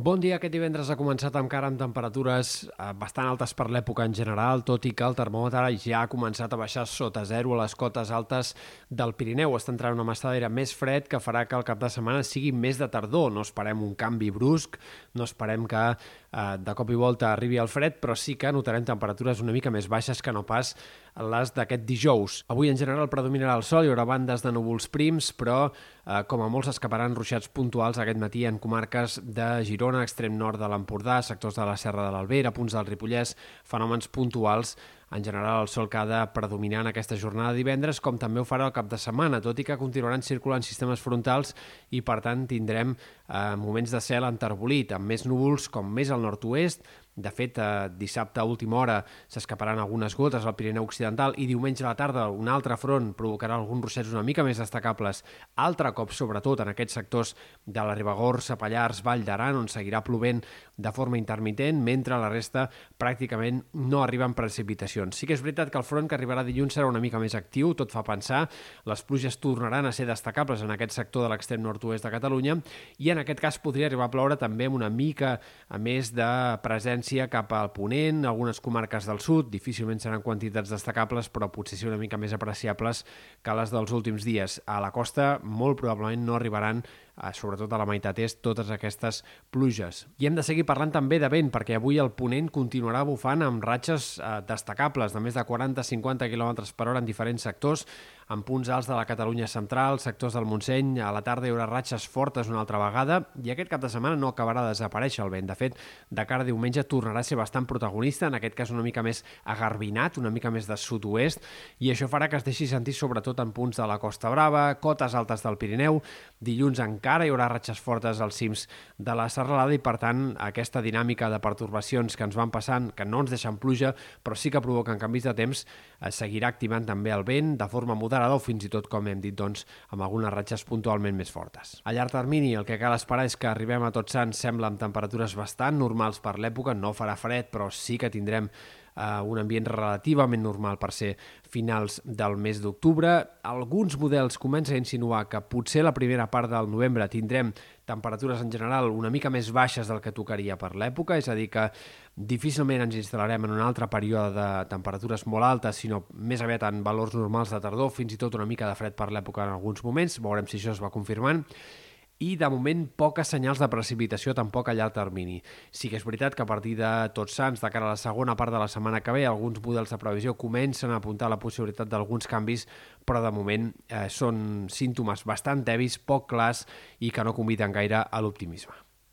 Bon dia. Aquest divendres ha començat encara amb temperatures eh, bastant altes per l'època en general, tot i que el termòmetre ja ha començat a baixar sota zero a les cotes altes del Pirineu. Està entrant una massa d'aire més fred que farà que el cap de setmana sigui més de tardor. No esperem un canvi brusc, no esperem que eh, de cop i volta arribi el fred, però sí que notarem temperatures una mica més baixes que no pas les d'aquest dijous. Avui en general predominarà el sol, hi haurà bandes de núvols prims, però eh, com a molts escaparan ruixats puntuals aquest matí en comarques de Girona extrem nord de l'Empordà, sectors de la Serra de l'Albera, punts del Ripollès, fenòmens puntuals en general, el sol que ha de predominar en aquesta jornada de divendres, com també ho farà el cap de setmana, tot i que continuaran circulant sistemes frontals i, per tant, tindrem eh, moments de cel enterbolit, amb més núvols com més al nord-oest. De fet, eh, dissabte a última hora s'escaparan algunes gotes al Pirineu Occidental i diumenge a la tarda un altre front provocarà alguns ruixats una mica més destacables. Altre cop, sobretot, en aquests sectors de la Ribagorça, Pallars, Vall d'Aran, on seguirà plovent de forma intermitent, mentre la resta pràcticament no arriben precipitacions. Sí que és veritat que el front que arribarà dilluns serà una mica més actiu, tot fa pensar, les pluges tornaran a ser destacables en aquest sector de l'extrem nord-oest de Catalunya i en aquest cas podria arribar a ploure també amb una mica a més de presència cap al ponent, algunes comarques del sud, difícilment seran quantitats destacables, però potser sí una mica més apreciables que les dels últims dies. A la costa molt probablement no arribaran sobretot a la meitat est, totes aquestes pluges. I hem de seguir parlant també de vent, perquè avui el ponent continuarà bufant amb ratxes eh, destacables de més de 40-50 km per hora en diferents sectors, en punts alts de la Catalunya central, sectors del Montseny, a la tarda hi haurà ratxes fortes una altra vegada i aquest cap de setmana no acabarà de desaparèixer el vent. De fet, de cara a diumenge tornarà a ser bastant protagonista, en aquest cas una mica més agarbinat, una mica més de sud-oest, i això farà que es deixi sentir sobretot en punts de la Costa Brava, cotes altes del Pirineu. Dilluns encara hi haurà ratxes fortes als cims de la serralada i, per tant, aquesta dinàmica de pertorbacions que ens van passant, que no ens deixen pluja, però sí que provoquen canvis de temps, eh, seguirà activant també el vent de forma moderada o fins i tot, com hem dit, doncs, amb algunes ratxes puntualment més fortes. A llarg termini, el que cal esperar és que arribem a tots sants, sembla, amb temperatures bastant normals per l'època, no farà fred, però sí que tindrem eh, un ambient relativament normal per ser finals del mes d'octubre. Alguns models comencen a insinuar que potser la primera part del novembre tindrem temperatures en general una mica més baixes del que tocaria per l'època, és a dir que difícilment ens instal·larem en un altre període de temperatures molt altes, sinó més aviat en valors normals de tardor, fins i tot una mica de fred per l'època en alguns moments, veurem si això es va confirmant i de moment poques senyals de precipitació tampoc a llarg termini. Sí que és veritat que a partir de Tots Sants, de cara a la segona part de la setmana que ve, alguns models de previsió comencen a apuntar la possibilitat d'alguns canvis, però de moment eh, són símptomes bastant tevis, poc clars i que no conviden gaire a l'optimisme.